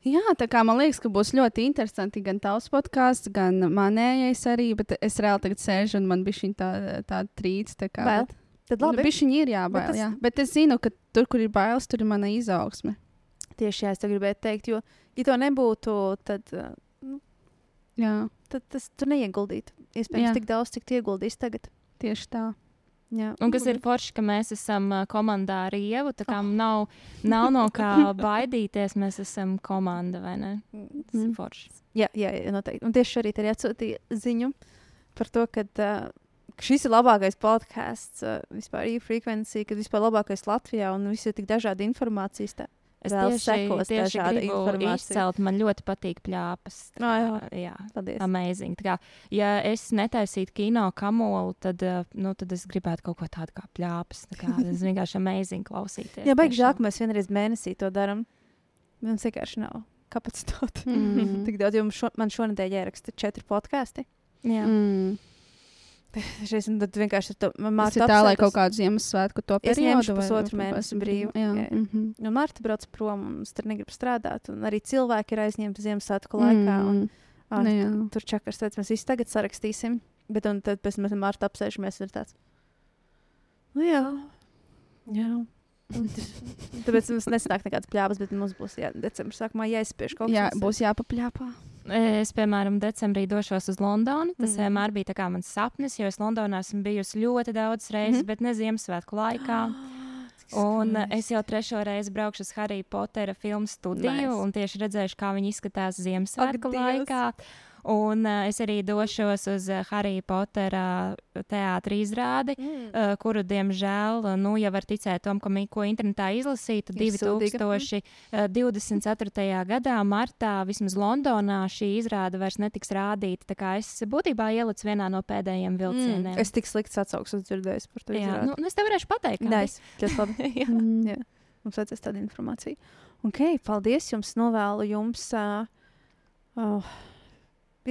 Jā, tā kā man liekas, ka būs ļoti interesanti gan tavs podkāsts, gan manējais arī. Bet es reāli tagad sēžu un man bija šī tā, tā trīc. Tā kā, Bail? Tad labi. Bišķiņi Nu, ir jābail, Bet tas- jā. bet es zinu, ka tur, kur ir bailes, tur ir mana izaugsme. Tieši jā, es to gribēju teikt, jo, ja to nebūtu, tad, uh, Jā, tad tas tur neieguldītu. Iespējams, Jā. tik daudz, cik tu ieguldīsi tagad. tieši tā. Jā. Un kas ir forši, ka mēs esam uh, komandā ar Ievu. Tā kā Oh. nav, nav no kā *laughs* baidīties, mēs esam komanda, vai ne? Tas ir Mm. forši. Jā, jā, jā, noteikti. Un tieši šorīt arī atsūtīja ziņu par to, ka uh, šis ir labākais podkāsts uh, vispār, e-frequency, kad vispār labākais Latvijā un viss ir tik dažādi informācijas. Tā. Es Vēl tieši, sekos tieši dažāda gribu informācija. izcelt, man ļoti patīk pļāpas. Tā Ā, kā, jā. Paldies. Amazing. Tā kā, ja es netaisītu kino kamolu, tad, uh, nu, tad es gribētu kaut ko tādu kā pļāpas. Tā kā, *laughs* tas vienkārši amazing klausīties. Jā, baigi ka mēs vienreiz mēnesī to darām. Mums vienkārši nav kapacitāte. Mm. *laughs* Tik daudz, jo mums šo, man šonadēļ jāraksta četri podkāsti. Jā. Mm. *laughs* Šis un tad vienkārši ar to Tas ir tā, lai kaut kādu Ziemassvētku to Es periodu ņemšu vai- pusotru mēnesi brīvu. Jā, Jā. mm -hmm. Nu, Marta brauc prom, un es tur negribu strādāt. Un arī cilvēki ir aizņemti Ziemassvētku laikā. Mm. Un, ā, Nu, jā. tur čakars teica, mēs visi tagad sarakstīsim. Bet un tad pēc tam ar Martu apsēžamies. Un ir tāds, nu jā. jā. Tāpēc mums nesanāk nekādas pļāvas, bet mums būs jā, decembrī sākumā jāizspiež kaut kas. jā, būs jāpapļāpā. Es, piemēram, decembrī došos uz Londonu. Tas Mm. vienmēr bija mans sapnis, jo es Londonā esmu bijusi ļoti daudz reizes, Mhm. mm. bet ne Ziemassvētku laikā. *gasps* Un skaisti. es jau trešo reizi braukšu uz Harry Pottera filmu studiju Nice. un tieši redzēšu, kā viņi izskatās Ziemassvētku Dievs. Un uh, es arī došos uz uh, Harry Pottera teātrī izrādi. Mm. Uh, kuru, diemžēl, nu, ja var ticēt tam, ko, mi- ko internetā izlasītu, Ir sūdīga. 2024. gadā, martā, vismaz Londonā, šī izrāde vairs netiks rādīta. Tā kā es būtībā ielicu vienā no pēdējiem vilcieniem. Mm. Es tik slikts atsauksmes dzirdēju par to. Jā, izrādi. nu, nu, es tev varēšu pateikt, kā Nice. Ļoti labi. bija. *laughs* Jā. Mm. Jā. Mums vajadzēs tādu informāciju. Ok, paldies jums. Novēlu jums. Uh, uh,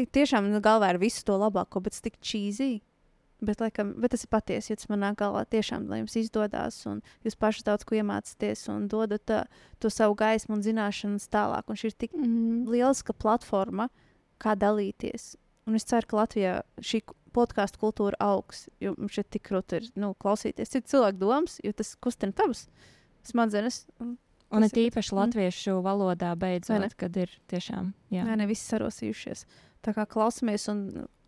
tiešām nu, galvā ir visu to labāko, bet tik čīzīgi. Bet, laikam, bet tas ir patiesi, jo tas manā galvā tiešām, jums izdodas, un jūs paši daudz ko iemācāties un dodat uh, to savu gaismu un zināšanas tālāk. Un šī ir tik Mm. lieliska platforma, kā dalīties. Un es ceru, ka Latvijā šī podkāstu kultūra augs, jo mums šeit tik grūti ir nu, klausīties citu cilvēku domas, jo tas kustina tavas smadzenes. Un, Un it īpaši mm. latviešu valodā beidzot, kad ir tiešām. Jā. Nē, ne visi sarosījušies. Tā kā klausamies, un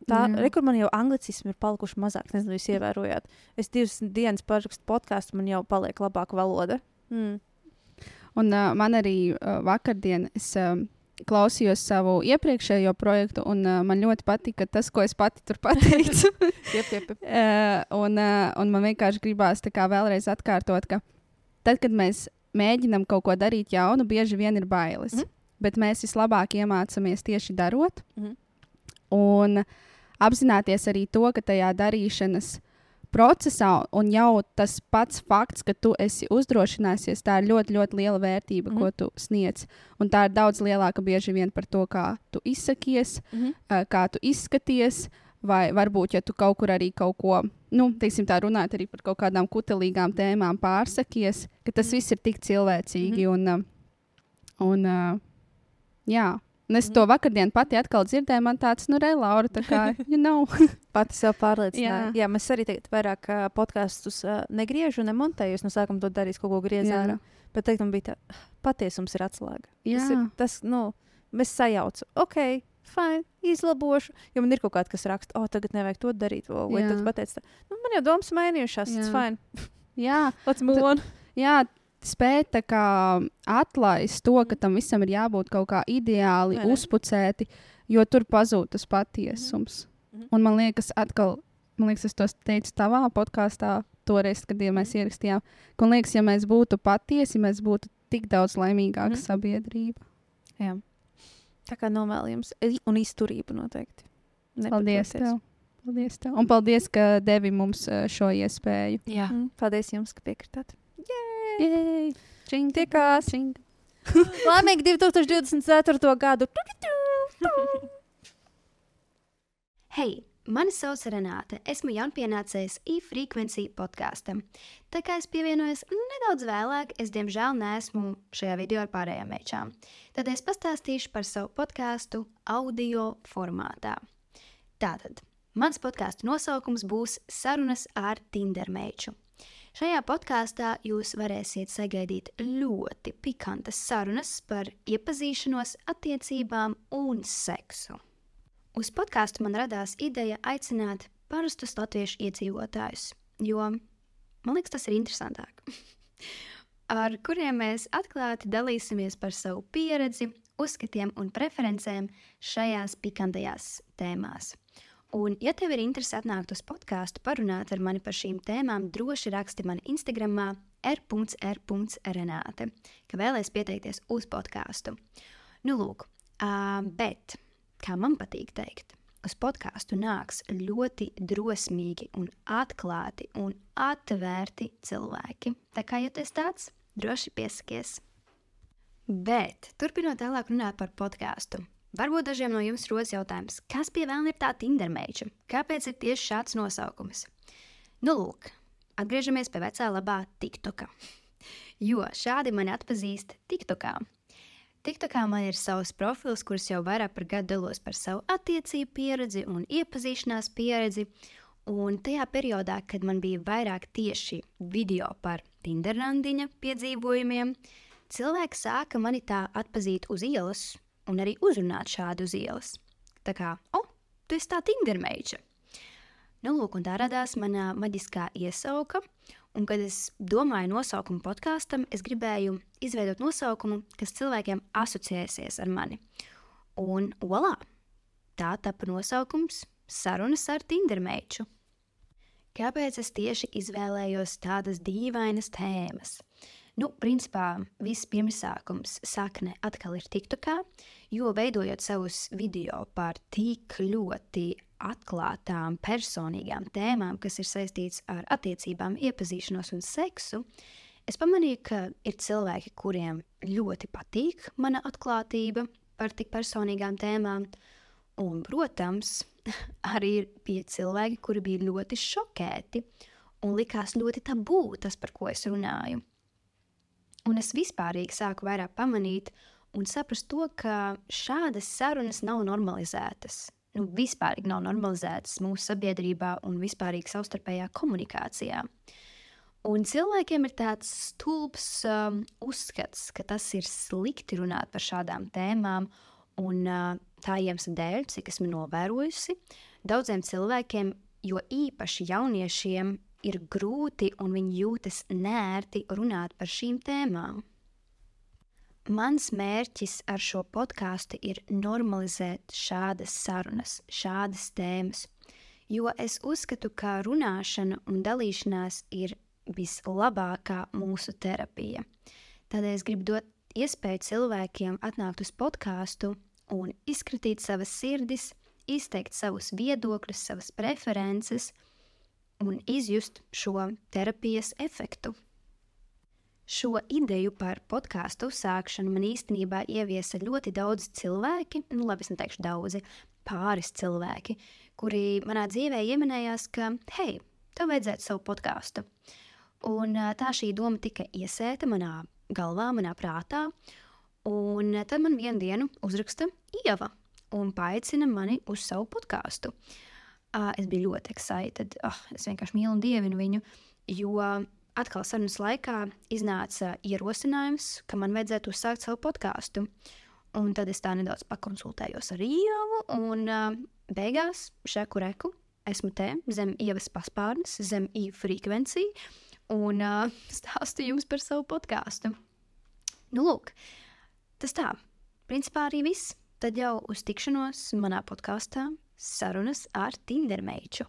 tā rekur man jau anglicismi ir palikuši mazāk. Nezinu, jūs ievērojāt. Es divas dienas parakstu podkāstu, man jau paliek labāka valoda. Mm. Un uh, man arī uh, vakardien es um, klausījos savu iepriekšējo projektu, un uh, man ļoti patika tas, ko es pati tur pateicu. *laughs* Jep, jep. Uh, un, uh, un man vienkārši gribās tā kā vēlreiz atkārtot, ka tad, kad mēs mēģinām kaut ko darīt jaunu, bieži vien ir bailes. Mm. -hmm. Bet mēs vislabāk iemācāmies tieši darot. Mhm. Un apzināties arī to, ka tajā darīšanas procesā, un jau tas pats fakts, ka tu esi uzdrošināsies, tā ir ļoti, ļoti liela vērtība, mm. -hmm. ko tu sniedz. Un tā ir daudz lielāka bieži vien par to, kā tu izsakies, Mhm. uh, kā tu izskaties. Vai varbūt, ja tu kaut kur arī kaut ko, nu, teiksim, tā runāt arī par kaut kādām kutelīgām tēmām, pārsakies, ka tas Mhm. viss ir tik cilvēcīgi. Un, uh, un, uh, jā, un es Mhm. to vakardien pati atkal dzirdēju, man tāds, nu, re, Laura, tā kā, *laughs* you know. *laughs* Pati sev pārliecināja. Jā. Jā. Mēs arī tagad vairāk uh, podkāstus uh, negriežam, nemontēju. Es no sākuma to darīju, kaut ko griezu ārā. Bet teikt, man bija tā, patiesums ir atslēga. Tas Jā. ir tas, nu, mēs sajaucam. Ok, fine, izlabošu. Jo man ir kaut kāda, kas raksta, o, oh, tagad nevajag to darīt. O, vai tad pateic, tā, nu, man jau domas mainījušās. Tas fine. jā, *laughs* Let's move Tu- on. jā, spēt atlaist to, ka tam visam ir jābūt kaut kā ideāli, Vai uzpucēti, jo tur pazūd tas patiesums. Mhm. Un man liekas, atkal, man liekas, es to teicu tavā podkāstā, toreiz, kad ja Mhm. mēs ierakstījām. ka Man liekas, ja mēs būtu patiesi, mēs būtu tik daudz laimīgāka Mhm. sabiedrība. Jā. Tā kā novēlu jums i- un izturību noteikti. Paldies Nepadoties. tev! Paldies tev! Un paldies, ka devi mums eh, šo iespēju. Jā. Mm, paldies jums, ka piekritāt. Jej! Čing, Tikās! čing. *laughs* Laimīgi 2024. gadu! *laughs* Hei, mani sauc Renāte. Esmu jaunpienācējs e-frequency podkāstam. Tā kā es pievienojos nedaudz vēlāk, es diemžēl neesmu šajā video ar pārējām mečām. Tad es pastāstīšu par savu podkāstu audio formātā. Tātad, mans podkāstu nosaukums būs Sarunas ar Tindermeču. Šajā podkāstā jūs varēsiet sagaidīt ļoti pikantas sarunas par iepazīšanos, attiecībām un seksu. Uz podkāstu man radās ideja aicināt parastus latviešu iedzīvotājus, jo man liekas, tas ir interesantāk. *laughs* Ar kuriem mēs atklāti dalīsimies par savu pieredzi, uzskatiem un preferencēm šajās pikantajās tēmās. Un, ja tev ir interese atnākt uz podkāstu, parunāt ar mani par šīm tēmām, droši raksti man Instagram r.r.renāte, ka vēlēs pieteikties uz podkāstu. Nu, lūk, uh, bet kā man patīk teikt, uz podkāstu nāks ļoti drosmīgi, un atklāti un atvērti cilvēki. Tā kā esat tāds, droši piesakies. Bet, turpinot tālāk runāt par podkāstu, varbūt dažiem no jums rodas jautājums, kas pie vēlna ir tā Tindermeiča? Kāpēc ir tieši šāds nosaukums? Nu, lūk, atgriežamies pie vecā labā TikToka. Jo šādi mani atpazīst TikTokā. TikTokā man ir savs profils, kurš jau vairāk par gadu dalos par savu attiecību pieredzi un iepazīšanās pieredzi. Un tajā periodā, kad man bija vairāk tieši video par Tinderrandiņa piedzīvojumiem, cilvēki sāka mani tā atpazīt uz ielas un arī uzrunāt šādu uz ielas. Tā kā, oh, tu esi tā Tindermeiča! Nu, lūk, tā radās mana maģiskā iesauka. Un, kad es domāju nosaukumu podkāstam, es gribēju izveidot nosaukumu, kas cilvēkiem asociēsies ar mani. Un, olā, tā tapa nosaukums Sarunas ar Tindermeiču. Kāpēc es tieši izvēlējos tādas dīvainas tēmas? Nu, principā viss pirmsākums sakne atkal ir TikTokā, jo veidojot savus video par tik ļoti atklātām, personīgām tēmām, kas ir saistītas ar attiecībām, iepazīšanos un seksu, Es pamanīju, ka ir cilvēki, kuriem ļoti patīk mana atklātība par tik personīgām tēmām, un, protams, *laughs* arī bija cilvēki, kuri bija ļoti šokēti un likās ļoti tabū tas, par ko es runāju. Un es vispārīgi sāku vairāk pamanīt un saprast to, ka šādas sarunas nav normalizētas. Nu, vispār nav normalizētas mūsu sabiedrībā un vispārīgi savstarpējā komunikācijā. Un cilvēkiem ir tāds stulbs um, uzskats, ka tas ir slikti runāt par šādām tēmām, un uh, tā iemesla dēļ, cik esmu novērojusi, daudziem cilvēkiem, jo īpaši jauniešiem, ir grūti un viņi jūtas nērti runāt par šīm tēmām. Mans mērķis ar šo podkāstu ir normalizēt šādas sarunas, šādas tēmas, jo es uzskatu, ka runāšana un dalīšanās ir vislabākā mūsu terapija. Tādēļ es gribu dot iespēju cilvēkiem atnākt uz podkāstu un izkritīt savas sirdis, izteikt savus viedokļus, savas preferences un izjust šo terapijas efektu. Šo ideju par podkāstu uzsākšanu man īstenībā ieviesa ļoti daudz cilvēki, nu, labi, es neteikšu daudzi, pāris cilvēki, kuri manā dzīvē ieminējās, ka, hei, tev vajadzētu savu podkāstu. Un tā šī doma tika iesēta manā galvā, manā prātā. Un tad man vienā dienā uzraksta Ieva un paaicina mani uz savu podkāstu. Uh, es biju ļoti excited. Oh, es vienkārši mīlu un dievinu viņu, jo atkal sarunas laikā iznāca ierosinājums, ka man vajadzētu uzsākt savu podkāstu. Un tad es tā nedaudz pakonsultējos ar Ievu, un uh, beigās šeku reku esmu te zem ievas paspārnes, zem īvu frekvenciju un uh, *laughs* stāstu jums par savu podkāstu. Nu, lūk, tas tā. Principā arī viss. Tad jau uz tikšanos manā podkāstā Sarunas ar Tindermeiču.